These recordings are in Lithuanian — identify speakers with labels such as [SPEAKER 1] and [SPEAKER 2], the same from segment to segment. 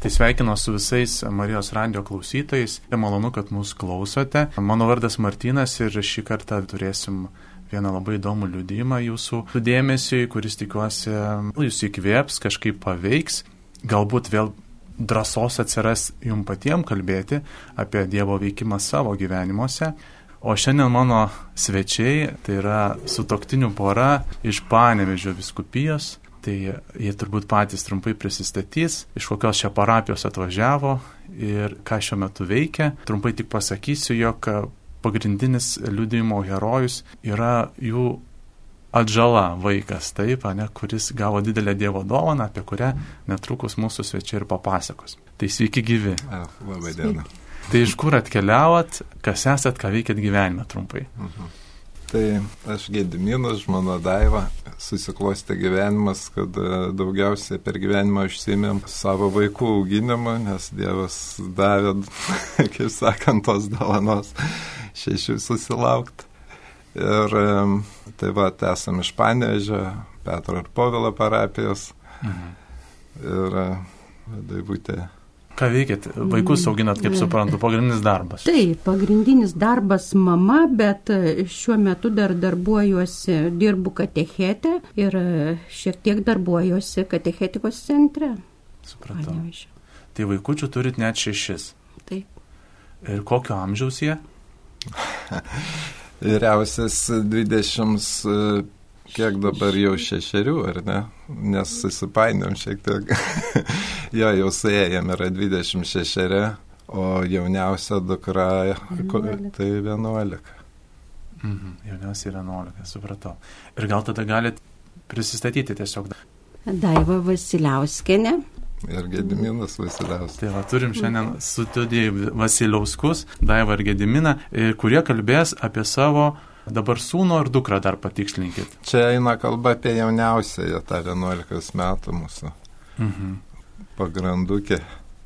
[SPEAKER 1] Tai sveikinu su visais Marijos radio klausytojais. Malonu, kad mūsų klausote. Mano vardas Martinas ir šį kartą turėsim vieną labai įdomų liudymą jūsų dėmesiui, kuris tikiuosi jūs įkvėps, kažkaip paveiks. Galbūt vėl drąsos atsiras jum patiems kalbėti apie Dievo veikimą savo gyvenimuose. O šiandien mano svečiai tai yra sutoktinių pora iš Panevežio viskupijos Tai jie turbūt patys trumpai prisistatys, iš kokios čia parapijos atvažiavo ir ką šiuo metu veikia. Trumpai tik pasakysiu, jog pagrindinis liudijimo herojus yra jų atžala vaikas, taip, ne, kuris gavo didelę Dievo dovaną, apie kurią netrukus mūsų svečiai ir papasakos. Tai sveiki gyvi.
[SPEAKER 2] Labai diena.
[SPEAKER 1] Tai iš kur atkeliavat, kas esat, ką veikėt gyvenime trumpai? Uh mhm. -huh.
[SPEAKER 2] Tai aš Gediminas, žmona Daiva, susiklostė gyvenimas, kad e, daugiausiai per gyvenimą užsimėm savo vaikų auginimą, nes Dievas davė, kaip sakant, tos dovanos šešių susilaukti. Ir e, tai va, esame iš Panežio, Petro ir Povilo parapijos. Mhm. Ir e, Daivutė
[SPEAKER 1] Ką veikėt? Vaikus auginat, kaip suprantu, pagrindinis darbas.
[SPEAKER 3] Taip, pagrindinis darbas mama, bet e, šiuo metu dar darbuojuosi, dirbu katechetę ir e, šiek tiek darbuojuosi katechetikos centre.
[SPEAKER 1] Supratau. Panevišio. Tai vaikučių turit net šešis.
[SPEAKER 3] Taip.
[SPEAKER 1] Ir kokio amžiaus jie?
[SPEAKER 2] Vyriausias 20 kiek dabar jau šešerių, ar ne? Nes susipainiam šiek tiek. jo, jau suėjom yra 26, o jauniausia dukra 11. tai 11.
[SPEAKER 1] Mhm, jauniausia 11, supratau. Ir gal tada galit prisistatyti tiesiog.
[SPEAKER 3] Daiva Vasiliauskenė.
[SPEAKER 2] Ir Gediminas Vasiliauskas.
[SPEAKER 1] Tai va, turim šiandien studijai Vasiliauskus, Daiva ir Gediminą, e, kurie kalbės apie savo Dabar sūno ar dukrą dar patikslinkit.
[SPEAKER 2] Čia eina kalba apie jauniausiąją, tą 11 metų mūsų. Mhm. Pagrandukė.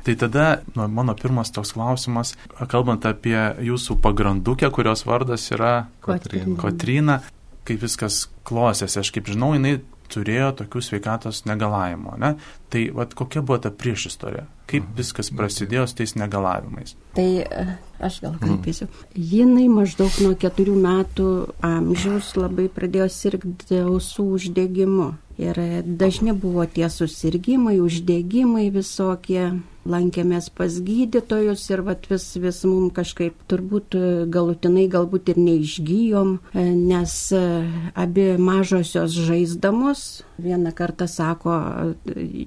[SPEAKER 1] Tai tada nu, mano pirmas toks klausimas, kalbant apie jūsų pagrandukę, kurios vardas yra
[SPEAKER 3] Kotryna.
[SPEAKER 1] Kotryna, kaip viskas klostėsi, aš kaip žinau, jinai turėjo tokių sveikatos negalavimų. Ne? Tai vat, kokia buvo ta priešistorė? Kaip mhm. viskas prasidėjo su tais negalavimais?
[SPEAKER 3] Tai e, aš gal kalbėsiu. Mm. Jinai maždaug nuo keturių metų amžiaus labai pradėjo sirgti ausų uždegimu. Ir dažni buvo tie susirgymai, uždegimai visokie. Lankėmės pas gydytojus ir vat, vis, vis mums kažkaip turbūt galutinai galbūt ir neišgyjom, nes abi mažosios žaisdamos, vieną kartą sako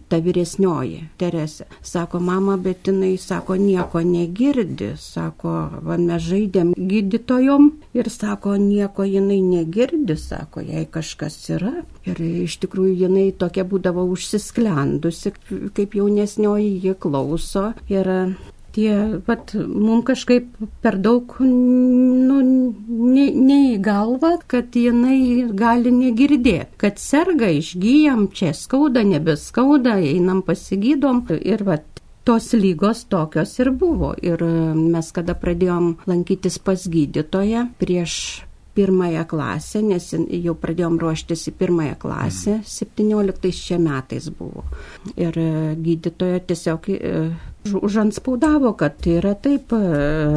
[SPEAKER 3] ta vyresnioji Teresė, sako mama, bet jinai sako nieko negirdi, sako, va, mes žaidėm gydytojom ir sako nieko jinai negirdi, sako, jei kažkas yra. Ir iš tikrųjų jinai tokia būdavo užsisklendusi, kaip jaunesnioji, ji klauso. Ir tie, vat, mums kažkaip per daug, nu, ne, ne į galvą, kad jinai gali negirdėti, kad serga, išgyjam, čia skauda, nebeskauda, einam pasigydom. Ir vat, tos lygos tokios ir buvo. Ir mes kada pradėjom lankytis pas gydytoją prieš pirmąją klasę, nes jau pradėjom ruoštis į pirmąją klasę, 17 čia metais buvo. Ir e, gydytoja tiesiog e, užanspaudavo, kad tai yra taip, e,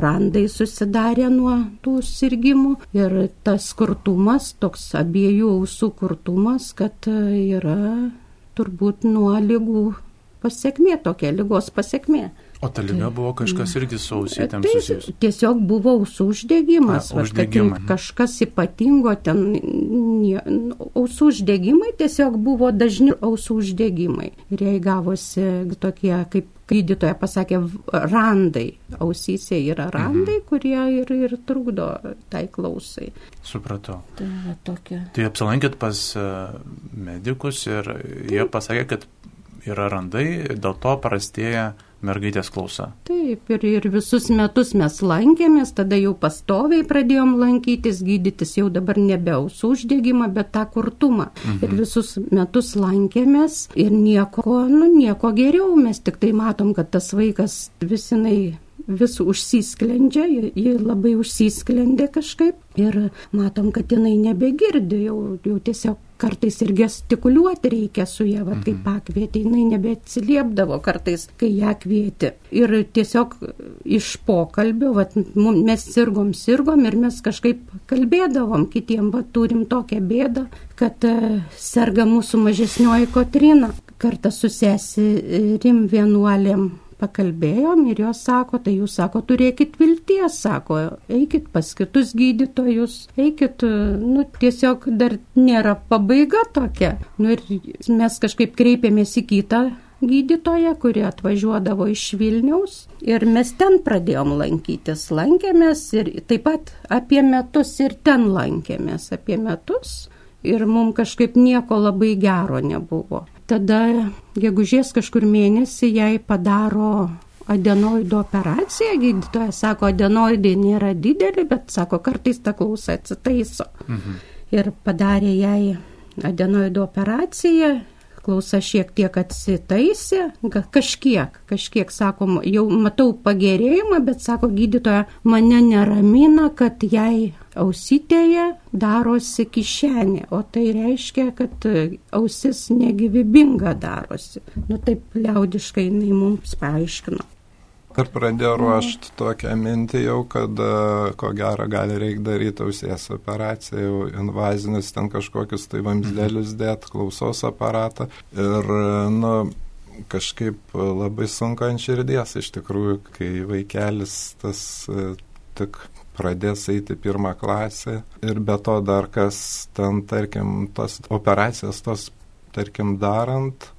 [SPEAKER 3] randai susidarė nuo tų sirgymų ir tas kurtumas, toks abiejų ausų kurtumas, kad yra turbūt nuo lygų pasiekmė, tokia lygos pasiekmė.
[SPEAKER 1] O ta lyga buvo kažkas irgi su ausytėm tai susijęs?
[SPEAKER 3] Tiesiog buvo ausų uždegimas. A, uždegimai. Va, kažkas ypatingo ten, ausų uždegimai tiesiog buvo dažni ausų uždegimai. Ir jai gavosi tokie, kaip gydytoja pasakė, randai. Ausyse yra mhm. randai, mhm. kurie ir, ir trukdo tai klausai.
[SPEAKER 1] Supratau.
[SPEAKER 3] Tai, tokia.
[SPEAKER 1] tai apsilankėt pas e, medikus ir jie pasakė, kad yra randai, dėl to prastėja mergaitės klausa.
[SPEAKER 3] Taip, ir, ir visus metus mes lankėmės, tada jau pastoviai pradėjom lankytis, gydytis jau dabar nebe ausų uždegimą, bet tą kurtumą. Mhm. Ir visus metus lankėmės ir nieko, nu, nieko geriau, mes tik tai matom, kad tas vaikas visinai vis užsisklendžia, ji labai užsisklendė kažkaip ir matom, kad jinai nebegirdi, jau, jau tiesiog kartais ir gestikuliuoti reikia su ją, va, kai pakvietė, jinai nebeatsiliepdavo kartais, kai ją kvietė. Ir tiesiog iš pokalbio, va, mes sirgom, sirgom ir mes kažkaip kalbėdavom kitiem, va, turim tokią bėdą, kad uh, serga mūsų mažesnioji Kotrina. Kartą su seserim vienuolėm pakalbėjom ir jos sako, tai jūs sako, turėkit vilties, sako, eikit pas kitus gydytojus, eikit, nu, tiesiog dar nėra pabaiga tokia. Nu, ir mes kažkaip kreipėmės į kitą gydytoja, kuri atvažiuodavo iš Vilniaus ir mes ten pradėjom lankytis. Lankėmės ir taip pat apie metus ir ten lankėmės apie metus ir mums kažkaip nieko labai gero nebuvo. Tada gegužės kažkur mėnesį jai padaro adenoidų operaciją, gydytojas sako, adenoidai nėra dideli, bet sako, kartais ta klausa atsitaiso. Mhm. Ir padarė jai adenoidų operaciją, klausa šiek tiek atsitaisė, kažkiek, kažkiek, sako, jau matau pagerėjimą, bet sako gydytoja, mane neramina, kad jai ausytėje darosi kišenė, o tai reiškia, kad ausis negyvybinga darosi. Nu taip liaudiškai jinai mums paaiškino.
[SPEAKER 2] Ar pradėjo ruošti tokią mintį jau, kad ko gero gali reikia daryti ausies operaciją, jau invazinius ten kažkokius tai vamzdelius dėti, klausos aparatą. Ir, nu, kažkaip labai sunku ant širdies iš tikrųjų, kai vaikelis tas tik pradės eiti pirmą klasę ir be to dar kas ten, tarkim, tos operacijas, tos, tarkim, darant,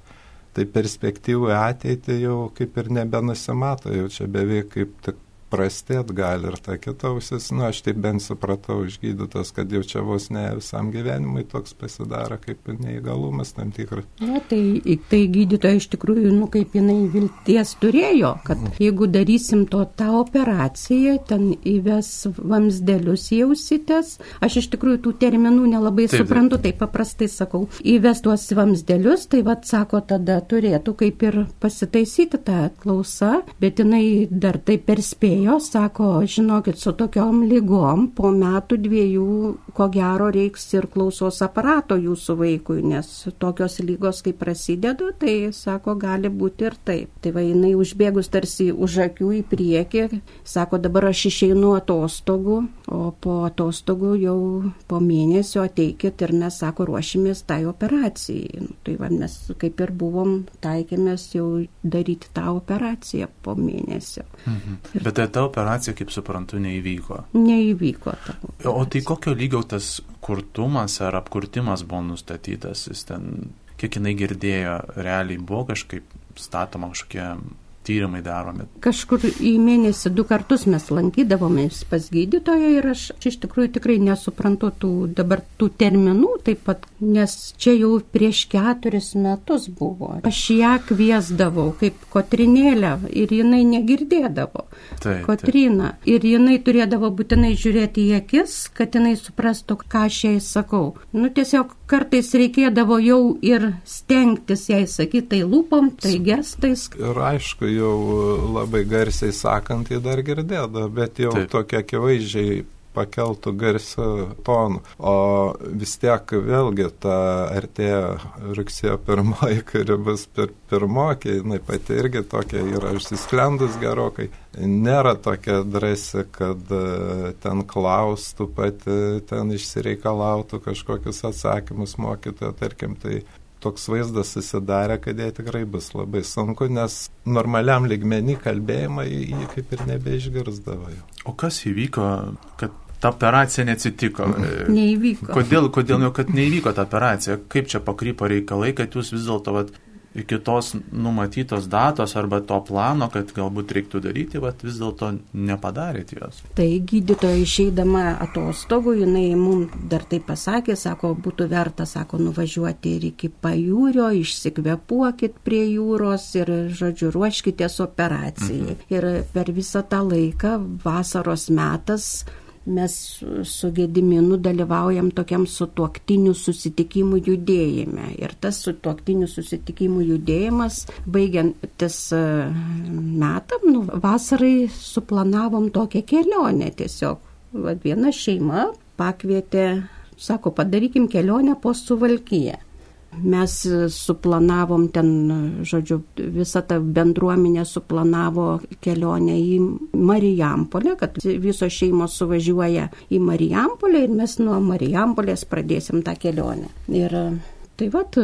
[SPEAKER 2] tai perspektyvų ateitį jau kaip ir nebenusimato, jau čia beveik kaip tik prastėt gali ir ta kita ausis, nu aš taip bent supratau išgydytas, kad jau čia vos ne visam gyvenimui toks pasidaro kaip neįgalumas tam tikras.
[SPEAKER 3] Na, tai, tai gydytoja iš tikrųjų, nu kaip jinai vilties turėjo, kad mhm. jeigu darysim to tą operaciją, ten įves vamsdelius jausitės, aš iš tikrųjų tų terminų nelabai taip, suprantu, taip paprastai sakau, įves tuos vamsdelius, tai vad sako, tada turėtų kaip ir pasitaisyti tą klausą, bet jinai dar taip perspėjo atėjo, sako, žinokit, su tokiom lygom po metų dviejų, ko gero, reiks ir klausos aparato jūsų vaikui, nes tokios lygos, kai prasideda, tai, sako, gali būti ir taip. Tai va, jinai užbėgus tarsi už akių į priekį, sako, dabar aš išeinu atostogų, o po atostogų jau po mėnesio ateikit ir mes, sako, ruošimės tai operacijai. Nu, tai va, mes kaip ir buvom, taikėmės jau daryti tą operaciją po mėnesio.
[SPEAKER 1] Mhm. Bet tai ta operacija, kaip suprantu, neįvyko.
[SPEAKER 3] Neįvyko. Ta
[SPEAKER 1] o tai kokio lygio tas kurtumas ar apkurtimas buvo nustatytas, jis ten, kiek jinai girdėjo, realiai buvo kažkaip statoma kažkokie tyrimai daromi.
[SPEAKER 3] Kažkur į mėnesį du kartus mes lankydavomės pas gydytoją ir aš iš tikrųjų tikrai nesuprantu tų dabar tų terminų taip pat, nes čia jau prieš keturis metus buvo. Aš ją kviesdavau kaip Kotrinėlę ir jinai negirdėdavo. Taip, Kotrina. Taip. Ir jinai turėdavo būtinai žiūrėti į akis, kad jinai suprastų, ką aš jai sakau. Nu tiesiog kartais reikėdavo jau ir stengtis jai sakyti tai lūpom, tai gestais.
[SPEAKER 2] Ir aišku, jau labai garsiai sakant, jį dar girdėdavo, bet jau Taip. tokia akivaizdžiai pakeltų garsių tonų. O vis tiek vėlgi ta artėja rugsėjo pirmoji, kuri bus pir pirmokė, jinai pati irgi tokia yra išsisklendus gerokai. Nėra tokia drąsi, kad e, ten klaustų pati, ten išsireikalautų kažkokius atsakymus mokytojo, tarkim, tai toks vaizdas susidarė, kad jai tikrai bus labai sunku, nes normaliam ligmenį kalbėjimą jį kaip ir nebeišgirsdavo.
[SPEAKER 1] O kas įvyko, kad ta operacija neatsitiko.
[SPEAKER 3] Neįvyko.
[SPEAKER 1] Kodėl, kodėl jau, kad neįvyko ta operacija? Kaip čia pakrypo reikalai, kad jūs vis dėlto iki tos numatytos datos arba to plano, kad galbūt reiktų daryti, bet vis dėlto nepadarėt jos.
[SPEAKER 3] Tai gydytoja išeidama atostogų, jinai mums dar tai pasakė, sako, būtų verta, sako, nuvažiuoti ir iki pajūrio, išsikvepuokit prie jūros ir, žodžiu, ruoškitės operacijai. Mhm. Ir per visą tą laiką, vasaros metas, mes su Gediminu dalyvaujam tokiam sutuoktinių susitikimų judėjime. Ir tas sutuoktinių susitikimų judėjimas, baigiantis e, metam, nu, vasarai suplanavom tokią kelionę tiesiog. Va, viena šeima pakvietė, sako, padarykim kelionę po Suvalkyje. Mes suplanavom ten, žodžiu, visa ta bendruomenė suplanavo kelionę į Marijampolę, kad visos šeimos suvažiuoja į Marijampolę ir mes nuo Marijampolės pradėsim tą kelionę. Ir Tai vad,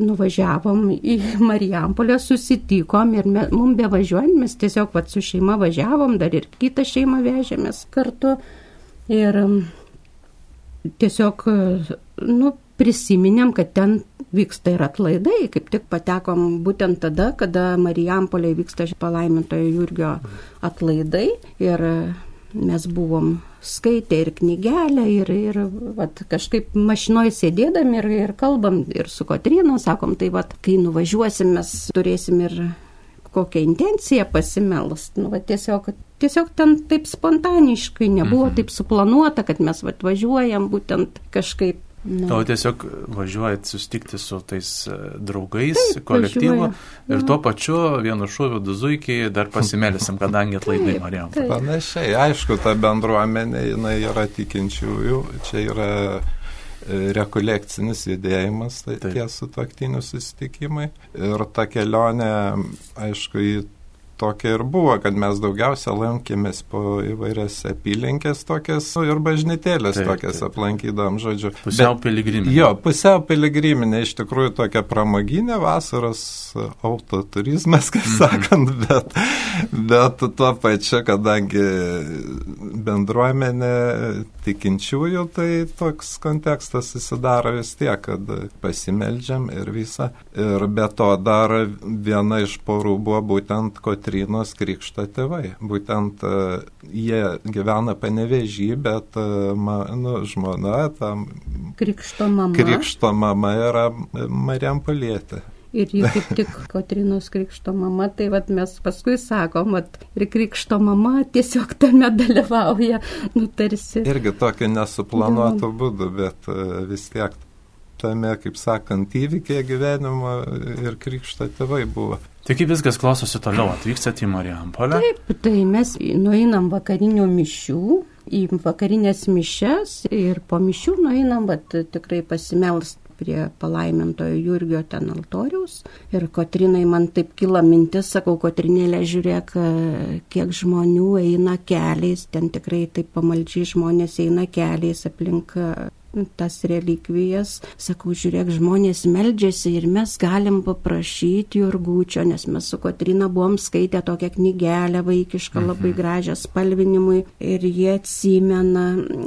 [SPEAKER 3] nuvažiavom į Marijampolę, susitikom ir me, mums bevažiuojant, mes tiesiog vat, su šeima važiavom, dar ir kitą šeimą vežėmės kartu. Ir tiesiog, nu, prisiminėm, kad ten vyksta ir atlaidai, kaip tik patekom būtent tada, kada Marijampolė vyksta palaimintojo Jurgio atlaidai ir mes buvom skaitę ir knygelę ir, ir vat, kažkaip mašinoje sėdėdami ir, ir kalbam ir su Kotrina, sakom, tai vat, kai nuvažiuosim, mes turėsim ir kokią intenciją pasimelst. Nu, va, tiesiog, tiesiog ten taip spontaniškai, nebuvo mhm. taip suplanuota, kad mes važiuojam būtent kažkaip
[SPEAKER 1] Nu. O tiesiog važiuojat sustikti su tais e, draugais, Taip, kolektyvu ir tuo pačiu vienu šūviu du zuikiai dar pasimelisim, kadangi atlaidai Marijam.
[SPEAKER 2] Panašiai, aišku, ta bendruomenė jinai yra tikinčiųjų, čia yra e, rekolekcinis judėjimas, tai Taip. tie sutoktinių susitikimai. Ir ta kelionė, aišku, į tokia ir buvo, kad mes daugiausia lankėmės po įvairias apylinkės tokias ir bažnytėlės taip, tokias taip. aplankydam, žodžiu.
[SPEAKER 1] Pusiau piligriminė.
[SPEAKER 2] Jo, pusiau piligriminė, iš tikrųjų tokia pramoginė vasaros autoturizmas, kaip mhm. sakant, bet, bet tuo pačiu, kadangi bendruomenė tikinčiųjų, tai toks kontekstas susidaro vis tiek, kad pasimeldžiam ir visą. Ir be to dar viena iš porų buvo būtent Kotrinos krikšto tėvai. Būtent uh, jie gyvena panevežį, bet uh, ma, nu, žmona tam.
[SPEAKER 3] Krikšto mama.
[SPEAKER 2] Krikšto mama yra Mariam Palietė
[SPEAKER 3] ir ji kaip tik Kotrinos krikšto mama, tai vat mes paskui sakom, vat, ir krikšto mama tiesiog tame dalyvauja, nu tarsi.
[SPEAKER 2] Irgi tokiu nesuplanuotu būdu, bet e, vis tiek tame, kaip sakant, įvykėje gyvenimo ir krikšto tėvai buvo.
[SPEAKER 1] Tai kaip viskas klostosi toliau, atvykstate į Marijampolę?
[SPEAKER 3] Taip, tai mes nueinam vakarinių mišių, į vakarinės mišes ir po mišių nueinam, bet tikrai pasimelst prie palaimintojo Jurgio ten altoriaus. Ir Kotrinai man taip kila mintis, sakau, Kotrinėlė, žiūrėk, kiek žmonių eina keliais, ten tikrai taip pamaldžiai žmonės eina keliais aplink tas relikvijas. Sakau, žiūrėk, žmonės meldžiasi ir mes galim paprašyti Jurgučio, nes mes su Kotrina buvom skaitę tokią knygelę vaikišką, mhm. labai gražią spalvinimui ir jie atsimena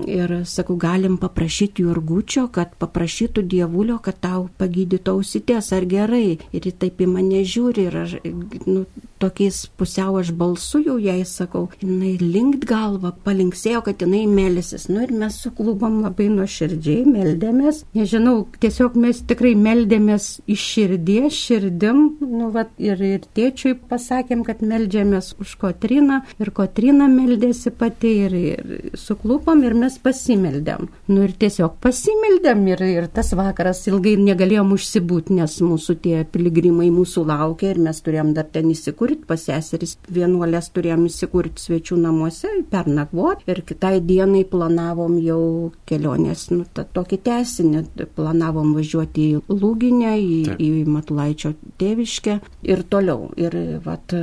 [SPEAKER 3] ir sakau, galim paprašyti Jurgučio, kad paprašytų dievulio, kad tau pagydytų ausitės, ar gerai. Ir ji taip į mane žiūri ir aš, nu, tokiais pusiau aš balsu jau jai sakau, jinai linkt galvą, palinksėjo, kad jinai melisis. Nu ir mes suklubom labai nuoširdžiai, meldėmės. Nežinau, tiesiog mes tikrai meldėmės iš širdies, širdim. Nu, vat, ir, ir tėčiui pasakėm, kad meldžiamės už Kotriną. Ir Kotrina meldėsi pati ir, ir suklupom ir mes pasimeldėm. Nu ir tiesiog pasimeldėm ir, ir tas vakaras ilgai negalėjom užsibūti, nes mūsų tie piligrimai mūsų laukia ir mes turėjom dar ten įsikurti įsikurti, pas seseris vienuolės turėjom įsikurti svečių namuose, pernakvoti ir kitai dienai planavom jau kelionės, nu, tą tokį tesinį, planavom važiuoti į Lūginę, į, Taip. į Matulaičio tėviškę ir toliau. Ir, vat,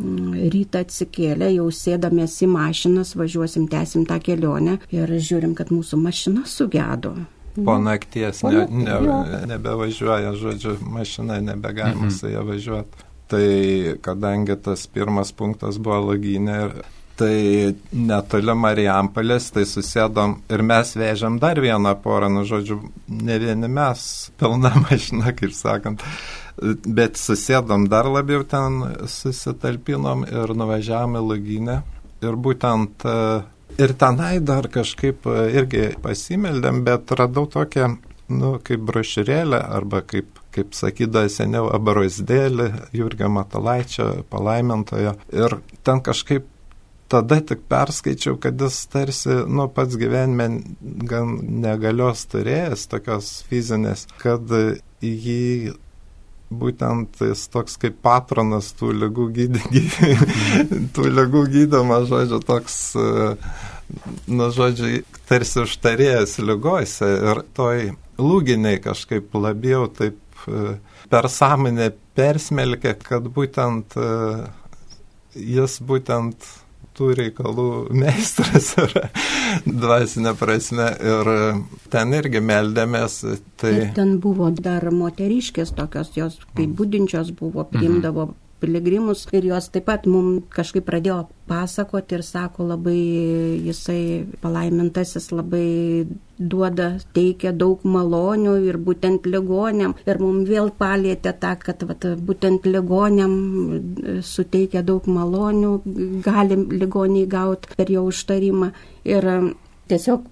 [SPEAKER 3] rytą atsikėlę, jau sėdamės į mašinas, važiuosim, tęsim tą kelionę ir žiūrim, kad mūsų mašina sugedo.
[SPEAKER 2] Po nakties ne, ne, nebevažiuoja, žodžiu, mašina nebegalima mhm. su ją važiuoti. Tai kadangi tas pirmas punktas buvo laginė, tai netoli Marijampolės, tai susėdom ir mes vežėm dar vieną porą, nu žodžiu, ne vieni mes, pilna mašina, kaip sakant, bet susėdom dar labiau ten, susitalpinom ir nuvažiavome laginę. Ir būtent ir tenai dar kažkaip irgi pasimeldėm, bet radau tokią, nu, kaip brošiurėlę arba kaip kaip sakydavo seniau, abarosdėlį Jurgio Matalaičio palaimintojo. Ir ten kažkaip tada tik perskaičiau, kad jis tarsi, nu, pats gyvenime gan negalios turėjęs, tokios fizinės, kad jį būtent jis toks kaip patronas tų lygų gydymą, tų lygų gydymą, žodžiu, toks, nu, žodžiu, tarsi užtarėjęs lygose ir toj lūginiai kažkaip labiau taip per sąmonę persmelkia, kad būtent jis būtent tų reikalų meistras yra dvasinė prasme ir ten irgi meldėmės. Tai...
[SPEAKER 3] Ir ten buvo dar moteriškės tokios, jos kaip būdinčios buvo, priimdavo mhm piligrimus ir jos taip pat mums kažkaip pradėjo pasakoti ir sako labai jisai palaimintasis labai duoda, teikia daug malonių ir būtent ligonėm. Ir mums vėl palėtė tą, kad vat, būtent ligonėm suteikia daug malonių, galim ligoniai gauti per jo užtarimą. Ir tiesiog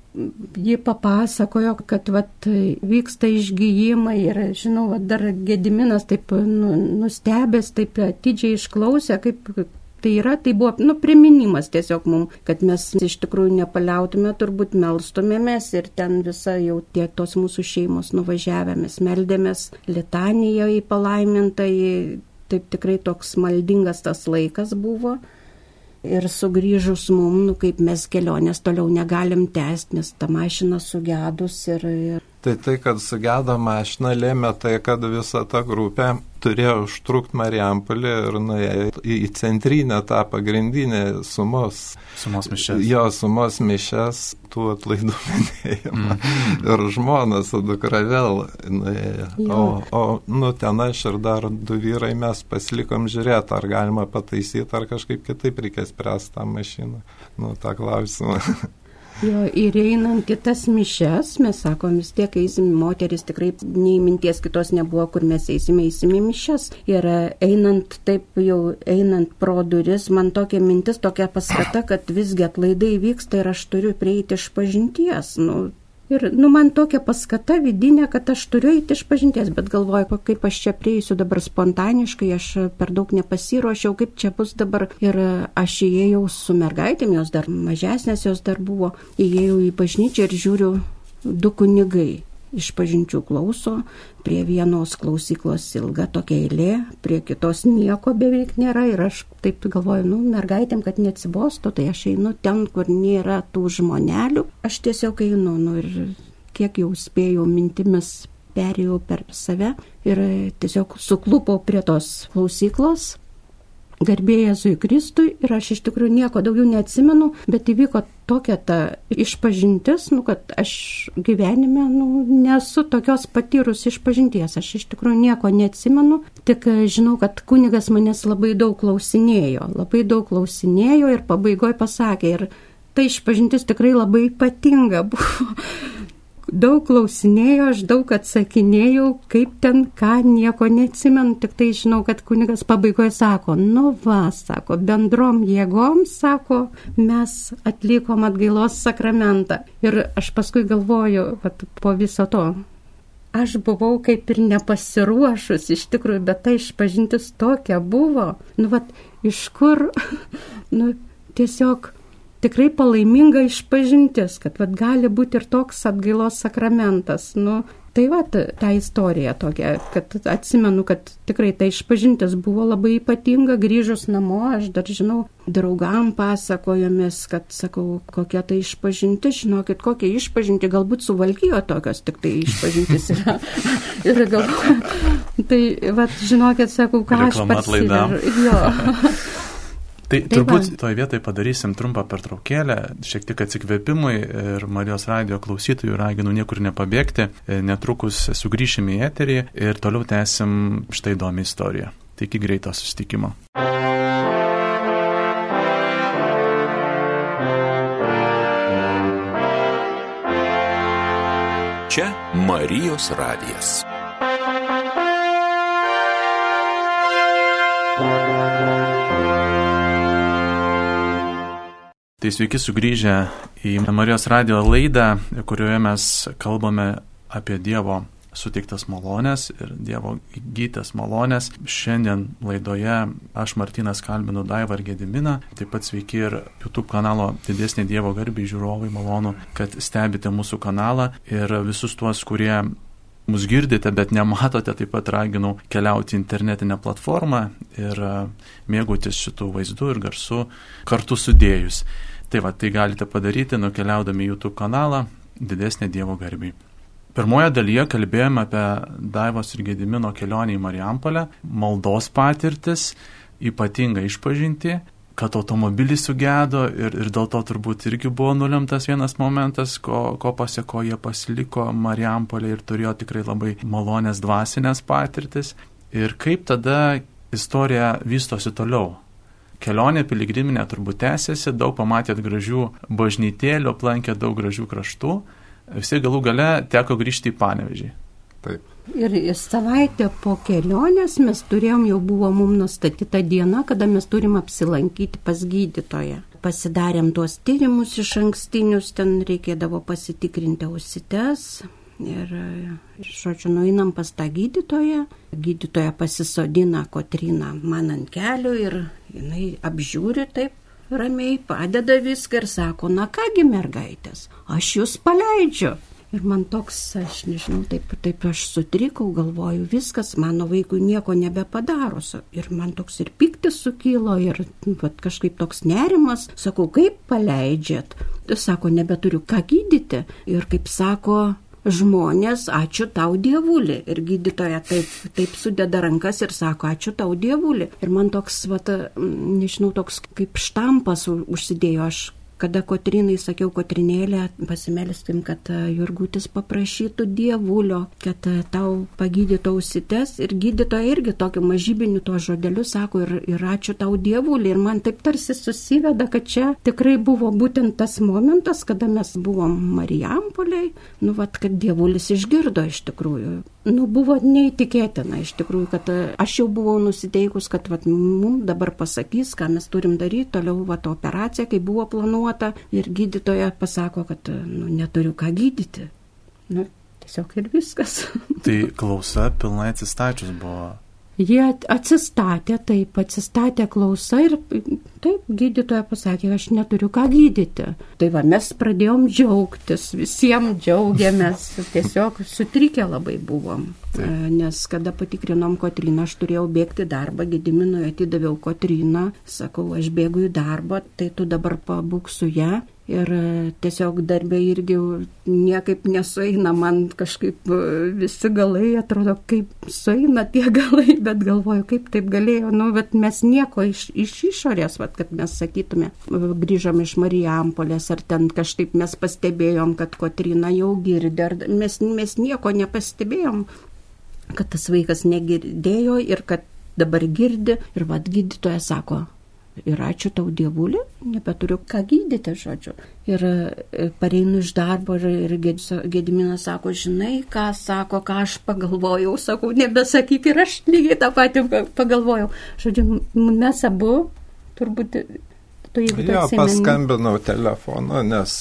[SPEAKER 3] ji papasakojo, kad vat, vyksta išgyjimai ir, žinau, vat, dar Gediminas taip nu, nustebęs, taip atidžiai išklausė, kaip tai yra, tai buvo, nu, priminimas tiesiog mums, kad mes iš tikrųjų nepaliautume, turbūt melstumėmės ir ten visa jau tie tos mūsų šeimos nuvažiavę, mes meldėmės Litanijoje į palaimintą, taip tikrai toks maldingas tas laikas buvo. Ir sugrįžus mum, nu kaip mes kelionės toliau negalim tęsti, nes ta mašina sugedus ir, ir
[SPEAKER 2] Tai tai, kad sugedo mašina, lėmė tai, kad visa ta grupė turėjo užtrukti Marijampolį ir nuėjo į, į centrinę tą pagrindinę sumos.
[SPEAKER 1] Sumos mišes.
[SPEAKER 2] Jo, sumos mišes, tų atlaidų minėjimą. Mm. Ir žmona su dukra vėl nuėjo. O, o, nu, ten aš ir dar du vyrai mes pasilikom žiūrėti, ar galima pataisyti, ar kažkaip kitaip reikės spręsti tą mašiną. Nu, tą klausimą.
[SPEAKER 3] Jo, ir einant į tas mišes, mes sakom, vis tiek eisim, moteris tikrai nei minties kitos nebuvo, kur mes eisime, eisime mišes. Ir einant taip jau, einant pro duris, man tokia mintis, tokia paskata, kad visgi atlaidai vyksta ir aš turiu prieiti iš pažinties. Nu, Ir, nu, man tokia paskata vidinė, kad aš turiu eiti iš pažinties, bet galvoju, kaip aš čia prieisiu dabar spontaniškai, aš per daug nepasiruošiau, kaip čia bus dabar. Ir aš įėjau su mergaitėm, jos dar mažesnės, jos dar buvo, įėjau į bažnyčią ir žiūriu du kunigai iš pažinčių klauso, prie vienos klausyklos ilga tokia eilė, prie kitos nieko beveik nėra ir aš taip galvoju, nu, mergaitėm, kad neatsibostų, tai aš einu ten, kur nėra tų žmonelių, aš tiesiog einu, nu ir kiek jau spėjau mintimis perėjau per save ir tiesiog suklupau prie tos klausyklos, garbėjai Jėzui Kristui ir aš iš tikrųjų nieko daugiau neatsimenu, bet įvyko tokia ta išpažintis, nu, kad aš gyvenime nu, nesu tokios patyrus išpažinties, aš iš tikrųjų nieko neatsimenu, tik žinau, kad kunigas manęs labai daug klausinėjo, labai daug klausinėjo ir pabaigoje pasakė ir ta išpažintis tikrai labai ypatinga buvo daug klausinėjo, aš daug atsakinėjau, kaip ten ką, nieko neatsimenu, tik tai žinau, kad kunigas pabaigoje sako, nu va, sako, bendrom jėgom, sako, mes atlikom atgailos sakramentą. Ir aš paskui galvoju, kad po viso to. Aš buvau kaip ir nepasiruošus iš tikrųjų, bet tai išpažintis tokia buvo. Nu, vat, iš kur, nu, tiesiog tikrai palaiminga išpažintis, kad vat, gali būti ir toks atgailos sakramentas. Nu, tai va, ta istorija tokia, kad atsimenu, kad tikrai ta išpažintis buvo labai ypatinga, grįžus namo, aš dar žinau, draugam pasakojomės, kad sakau, kokia tai išpažintis, žinokit, kokia išpažinti, galbūt suvalkyjo tokios tik tai išpažintis yra. ir galvoju, tai va, žinokit, sakau, ką aš pats.
[SPEAKER 1] Tai Taip, turbūt toje vietoje padarysim trumpą pertraukėlę, šiek tiek atsikvėpimui ir Marijos radio klausytojų raginu niekur nepabėgti. Netrukus sugrįšime į eterį ir toliau tęsim štai įdomią istoriją. Tik greito sustikimo.
[SPEAKER 4] Čia Marijos radijas.
[SPEAKER 1] Tai sveiki sugrįžę į Marijos radio laidą, kurioje mes kalbame apie Dievo suteiktas malonės ir Dievo gytas malonės. Šiandien laidoje aš Martinas kalbinu Daivą ir Gediminą, taip pat sveiki ir YouTube kanalo Didesnė Dievo garbiai žiūrovai, malonu, kad stebite mūsų kanalą ir visus tuos, kurie mus girdite, bet nematote, taip pat raginau keliauti internetinę platformą ir e, mėgautis šitų vaizdų ir garsų kartu sudėjus. Tai va, tai galite padaryti nukeliaudami YouTube kanalą Didesnė Dievo garbiai. Pirmoje dalyje kalbėjome apie Daivos ir Gedimino kelionę į Marijampolę, maldos patirtis, ypatingą išpažinti, kad automobilis sugedo ir, ir dėl to turbūt irgi buvo nulemtas vienas momentas, ko, ko pasiekoje jie pasiliko Marijampolė ir turėjo tikrai labai malonės dvasinės patirtis. Ir kaip tada istorija vystosi toliau. Kelionė piligriminė turbūt tęsiasi, daug pamatėt gražių bažnytėlių, aplankėt daug gražių kraštų. Visi galų gale teko grįžti į Panevežį.
[SPEAKER 2] Taip.
[SPEAKER 3] Ir savaitę po kelionės mes turėjom, jau buvo mums nustatyta diena, kada mes turim apsilankyti pas gydytoją. Pasidarėm tuos tyrimus iš ankstinius, ten reikėdavo pasitikrinti ausites. Ir, žodžiu, nueinam pas tą gydytoją. Gydytoja pasisodina Kotriną man ant kelių ir jinai apžiūri taip ramiai, padeda viską ir sako, na kągi mergaitės, aš jūs paleidžiu. Ir man toks, aš nežinau, taip, taip aš sutrikau, galvoju, viskas, mano vaikui nieko nebepadaro. Ir man toks ir piktis sukilo, ir vat, kažkaip toks nerimas. Sakau, kaip paleidžiat? Sako, nebeturiu ką gydyti. Ir kaip sako, žmonės, ačiū tau dievulį. Ir gydytoja taip, taip sudeda rankas ir sako, ačiū tau dievulį. Ir man toks, vat, nežinau, toks kaip štampas užsidėjo, aš kada Kotrinai sakiau, Kotrinėlė, pasimelstim, kad e, Jurgutis paprašytų dievulio, kad e, tau pagydytų ausites ir gydytoja irgi tokiu mažybiniu tuo žodeliu sako ir, ir ačiū tau dievulį. Ir man taip tarsi susiveda, kad čia tikrai buvo būtent tas momentas, kada mes buvom Marijampoliai, nu vad, kad dievulis išgirdo iš tikrųjų nu, buvo neįtikėtina iš tikrųjų, kad e, aš jau buvau nusiteikus, kad vat, mums dabar pasakys, ką mes turim daryti, toliau vat, operacija, kai buvo planuota ir gydytoja pasako, kad nu, neturiu ką gydyti. Nu, tiesiog ir viskas.
[SPEAKER 1] Tai klausa pilnai atsistačius buvo
[SPEAKER 3] Jie atsistatė, taip, atsistatė klausa ir taip, gydytoja pasakė, aš neturiu ką gydyti. Tai va, mes pradėjom džiaugtis, visiems džiaugiamės, tiesiog sutrikę labai buvom. E, nes kada patikrinom Kotriną, aš turėjau bėgti darbą, Gediminui atidaviau Kotriną, sakau, aš bėgu į darbą, tai tu dabar pabūk su ją Ir e, tiesiog darbė irgi niekaip nesueina, man kažkaip e, visi galai atrodo, kaip sueina tie galai, bet galvoju, kaip taip galėjo, nu, bet mes nieko iš, iš išorės, vat, kad mes sakytume, grįžom iš Marijampolės, ar ten kažkaip mes pastebėjom, kad Kotrina jau girdė, ar mes, mes nieko nepastebėjom, kad tas vaikas negirdėjo ir kad dabar girdi. Ir vad gydytoja sako, ir ačiū tau dievulį, nebeturiu ką gydyti, žodžiu. Ir e, pareinu iš darbo ir, ir Gediminas sako, žinai, ką sako, ką aš pagalvojau, sakau, nebesakyk ir aš lygiai tą patį pagalvojau. Žodžiu, mes abu turbūt
[SPEAKER 2] tu jeigu jo, paskambinau telefonu, nes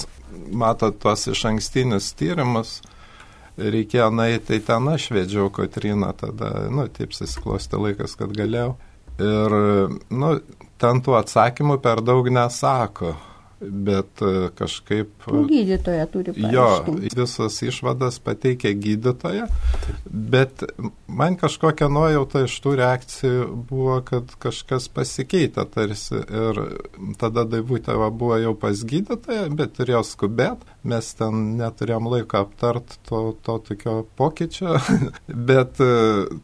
[SPEAKER 2] matot tuos iš ankstinius tyrimus reikėjo nueiti, tai ten aš vedžiau Kotriną, tada, nu, taip susiklosti laikas, kad galėjau. Ir, nu, ten tų atsakymų per daug nesako bet e, kažkaip...
[SPEAKER 3] Nu, gydytoja turi paaiškinti.
[SPEAKER 2] Jo, visas išvadas pateikia gydytoja, bet man kažkokia nuojauta iš tų reakcijų buvo, kad kažkas pasikeitė tarsi ir tada Daivutėva buvo jau pas gydytoją, bet turėjo skubėt, mes ten neturėjom laiko aptart to, to tokio pokyčio, bet e,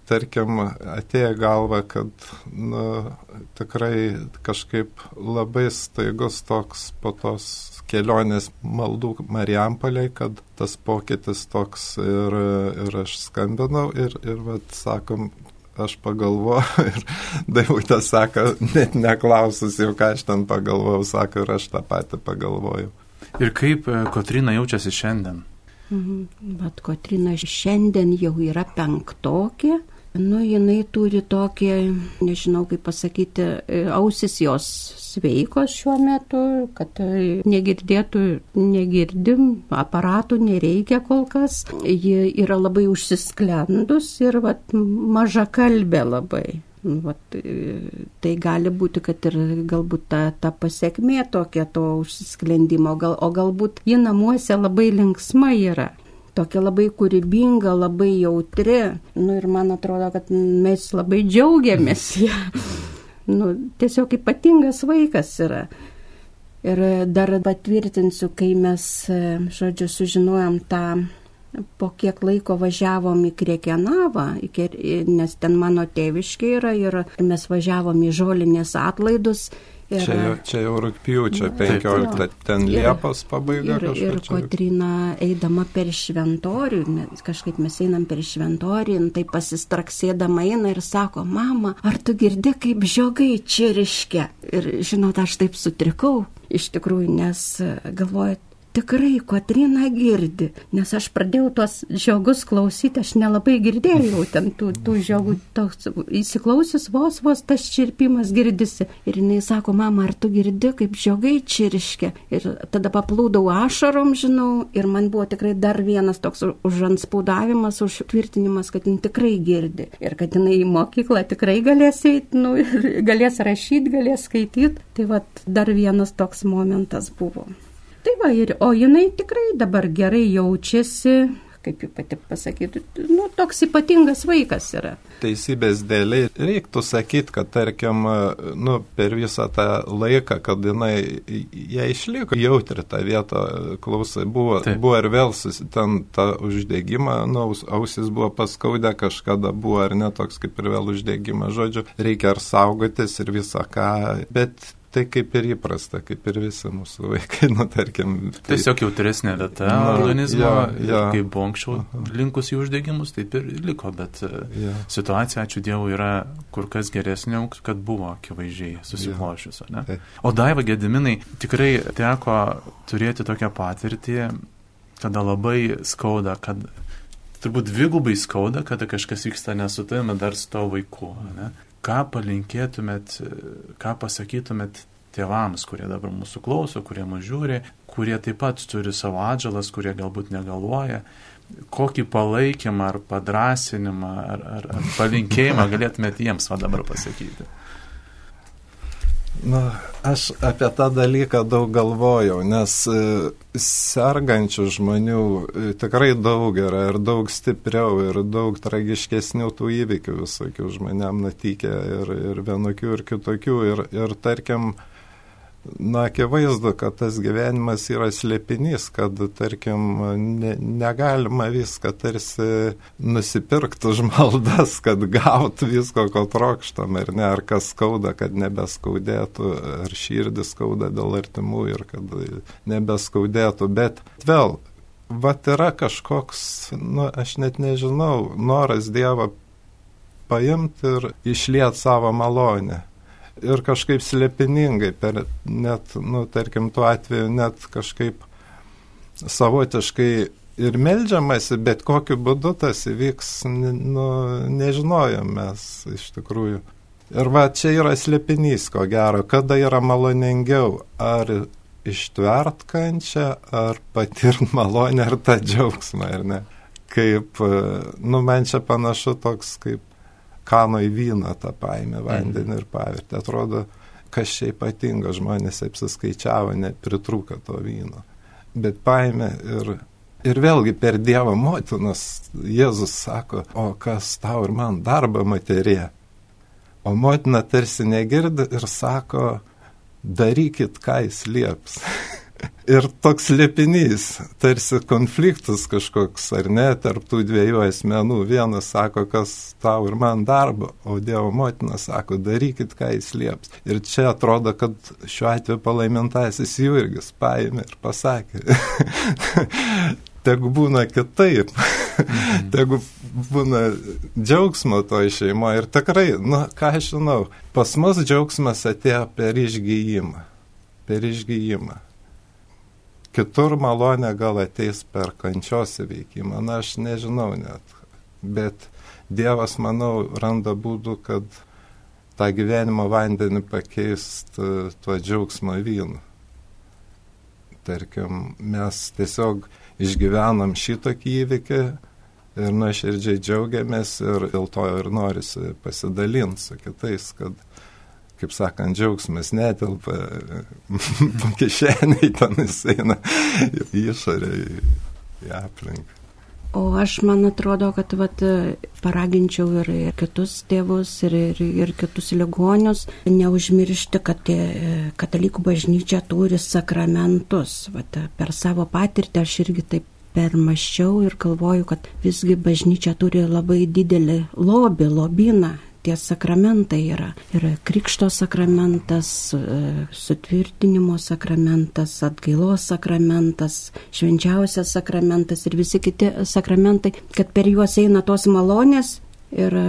[SPEAKER 2] tarkim atėjo galva, kad nu, tikrai kažkaip labai staigus toks po tos kelionės maldų Marijampolei, kad tas pokytis toks ir, ir aš skambinau ir, ir vat, sakom, aš pagalvoju ir Daivutė sako, net neklausus jau, ką aš ten pagalvojau, sako ir aš tą patį pagalvoju.
[SPEAKER 1] Ir kaip e, Kotrina jaučiasi šiandien?
[SPEAKER 3] Mhm. Bet Kotrina šiandien jau yra penktokė, Nu, jinai turi tokį, nežinau kaip pasakyti, ausis jos sveikos šiuo metu, kad negirdėtų, negirdim, aparatų nereikia kol kas. Ji yra labai užsisklendus ir vat, maža kalbė labai. Vat, tai gali būti, kad ir galbūt ta, ta pasiekmė tokia to užsisklendimo, gal, o galbūt ji namuose labai linksma yra tokia labai kūrybinga, labai jautri. Nu, ir man atrodo, kad mes labai džiaugiamės ją. Nu, tiesiog ypatingas vaikas yra. Ir dar patvirtinsiu, kai mes, žodžiu, sužinojom tą, po kiek laiko važiavom į Kriekenavą, nes ten mano tėviškė yra ir mes važiavom į žolinės atlaidus
[SPEAKER 2] Ir, čia, jau, čia jau rūpjūčio 15, taip, ten ir, Liepos pabaiga.
[SPEAKER 3] Ir, ir Kotrina eidama per šventorių, kažkaip mes einam per šventorių, tai pasistraksėdama eina ir sako, mama, ar tu girdi, kaip žiogai čiriškia? Ir žinot, aš taip sutrikau iš tikrųjų, nes galvoju, tikrai Kotrina girdi, nes aš pradėjau tuos žiogus klausyti, aš nelabai girdėjau ten tų, tų žiogų, toks įsiklausius vos vos tas čirpimas girdisi. Ir jinai sako, mama, ar tu girdi, kaip žiogai čirškia? Ir tada paplūdau ašarom, žinau, ir man buvo tikrai dar vienas toks užanspaudavimas, užtvirtinimas, kad jin tikrai girdi. Ir kad jinai į mokyklą tikrai galės eiti, nu, galės rašyti, galės skaityti. Tai vad dar vienas toks momentas buvo. Tai va, ir, o jinai tikrai dabar gerai jaučiasi, kaip jau pati pasakytų, nu, toks ypatingas vaikas yra.
[SPEAKER 2] Teisybės dėliai reiktų sakyti, kad tarkim, nu, per visą tą laiką, kad jinai, jie išliko jautri tą vietą, klausai, buvo, Taip. buvo ir vėl ten tą uždegimą, nu, ausis buvo paskaudę kažkada, buvo ar ne toks kaip ir vėl uždegimas, žodžiu, reikia ar saugotis ir visą ką, bet tai kaip ir įprasta, kaip ir visi mūsų vaikai, nu, tarkim.
[SPEAKER 1] Tai, Tiesiog jautresnė vieta nu, organizmo, ja, ja. kaip buvo anksčiau linkus į uždegimus, taip ir liko, bet e, ja. situacija, ačiū Dievui, yra kur kas geresnė, kad buvo akivaizdžiai susiklošius. Ja. O Daiva Gediminai, tikrai teko turėti tokią patirtį, kada labai skauda, kad turbūt dvigubai skauda, kada kažkas vyksta ne su tavimi, dar su tavo vaiku. Ne? Ką palinkėtumėt, ką pasakytumėt tėvams, kurie dabar mūsų klauso, kurie mus žiūri, kurie taip pat turi savo atžalas, kurie galbūt negalvoja, kokį palaikymą ar padrasinimą ar, ar, ar palinkėjimą galėtumėt jiems va dabar pasakyti?
[SPEAKER 2] Nu, aš apie tą dalyką daug galvojau, nes e, sergančių žmonių e, tikrai daug yra ir daug stipriau ir daug tragiškesnių tų įvykių visokių žmonėm nutikė ir, ir vienokių ir kitokių. Ir, ir tarkim, Na, akivaizdu, kad tas gyvenimas yra slėpinys, kad, tarkim, ne, negalima viską tarsi nusipirkti už maldas, kad gautų visko, ko trokštam, ir ne, ar kas skauda, kad nebeskaudėtų, ar širdis skauda dėl artimų ir kad nebeskaudėtų, bet vėl, vat yra kažkoks, nu, aš net nežinau, noras Dievą paimti ir išliet savo malonę ir kažkaip slėpiningai, per net, nu, tarkim, tuo atveju net kažkaip savotiškai ir melžiamasi, bet kokiu būdu tas įvyks, nu, nežinojom mes iš tikrųjų. Ir va, čia yra slėpinys, ko gero, kada yra maloningiau, ar ištvert kančią, ar patirt malonę, ar tą džiaugsmą, ar ne. Kaip, nu, man čia panašu toks kaip kano į vyną tą paėmė vandenį ir pavirtė. Atrodo, kas čia ypatinga, žmonės apsiskaičiavo, nepritrūko to vyno. Bet paėmė ir, ir vėlgi per Dievo motinas Jėzus sako, o kas tau ir man darbą materija. O motina tarsi negirdi ir sako, darykit, ką jis lieps. Ir toks liepinys, tarsi konfliktas kažkoks, ar ne, tarp tų dviejų asmenų. Vienas sako, kas tau ir man darbo, o Dievo motina sako, darykit, ką jis lieps. Ir čia atrodo, kad šiuo atveju palaimintasis Jurgis paėmė ir pasakė. Tegu būna kitaip, mhm. tegu būna džiaugsmo to šeimoje. Ir tikrai, nu, ką aš žinau, pas mus džiaugsmas atėjo per išgyjimą. Per išgyjimą kitur malonė gal ateis per kančios įveikimą, na aš nežinau net, bet Dievas, manau, randa būdų, kad tą gyvenimo vandenį pakeist tuo džiaugsmo vynu. Tarkim, mes tiesiog išgyvenam šitokį įvykį ir nuoširdžiai džiaugiamės ir dėl to ir norisi pasidalinti su kitais, kad, kaip sakant, džiaugsmas netelpa kišeniai, ten jis eina išorę, į, aplinką.
[SPEAKER 3] O aš man atrodo, kad vat, paraginčiau ir, ir kitus tėvus, ir, ir, ir kitus ligonius neužmiršti, kad katalikų bažnyčia turi sakramentus. Vat, per savo patirtį aš irgi taip permaščiau ir galvoju, kad visgi bažnyčia turi labai didelį lobį, lobyną tie sakramentai yra. Yra krikšto sakramentas, e, sutvirtinimo sakramentas, atgailos sakramentas, švenčiausias sakramentas ir visi kiti sakramentai, kad per juos eina tos malonės ir e,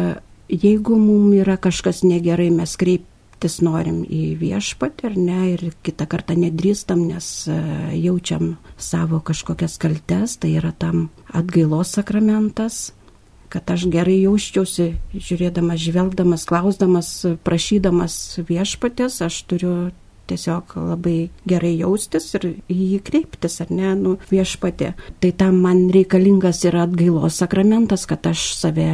[SPEAKER 3] jeigu mums yra kažkas negerai, mes kreiptis norim į viešpatį ar ne ir kitą kartą nedrįstam, nes e, jaučiam savo kažkokias kaltes, tai yra tam atgailos sakramentas kad aš gerai jausčiausi, žiūrėdamas, žvelgdamas, klausdamas, prašydamas viešpatės, aš turiu tiesiog labai gerai jaustis ir į jį kreiptis, ar ne, nu, viešpatė. Tai tam man reikalingas yra atgailos sakramentas, kad aš save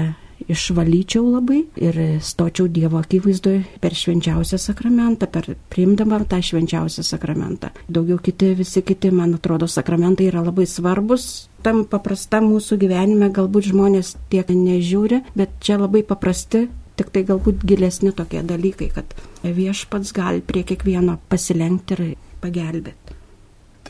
[SPEAKER 3] išvalyčiau labai ir stočiau Dievo akivaizdoje per švenčiausią sakramentą, per priimdama tą švenčiausią sakramentą. Daugiau kiti, visi kiti, man atrodo, sakramentai yra labai svarbus. Tam paprastam mūsų gyvenime galbūt žmonės tiek nežiūri, bet čia labai paprasti tik tai galbūt gilesni tokie dalykai, kad viešpats gali prie kiekvieno pasilenkti ir pagelbėti.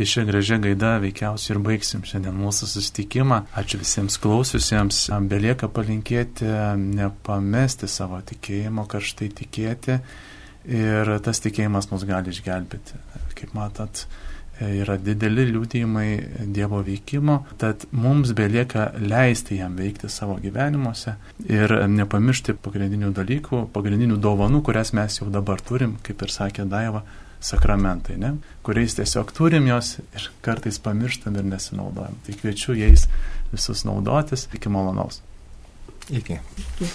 [SPEAKER 1] Tai šią gražią gaidą veikiausiai ir baigsim šiandien mūsų susitikimą. Ačiū visiems klausiusiems. Belieka palinkėti nepamesti savo tikėjimo, karštai tikėti ir tas tikėjimas mus gali išgelbėti. Kaip matot, yra dideli liūdėjimai Dievo veikimo, tad mums belieka leisti jam veikti savo gyvenimuose ir nepamiršti pagrindinių dalykų, pagrindinių dovanų, kurias mes jau dabar turim, kaip ir sakė Daiva, sakramentai, ne? kuriais tiesiog turim jos ir kartais pamirštam ir nesinaudojam. Tai kviečiu jais visus naudotis. Iki malonaus.
[SPEAKER 2] Iki.
[SPEAKER 3] Iki.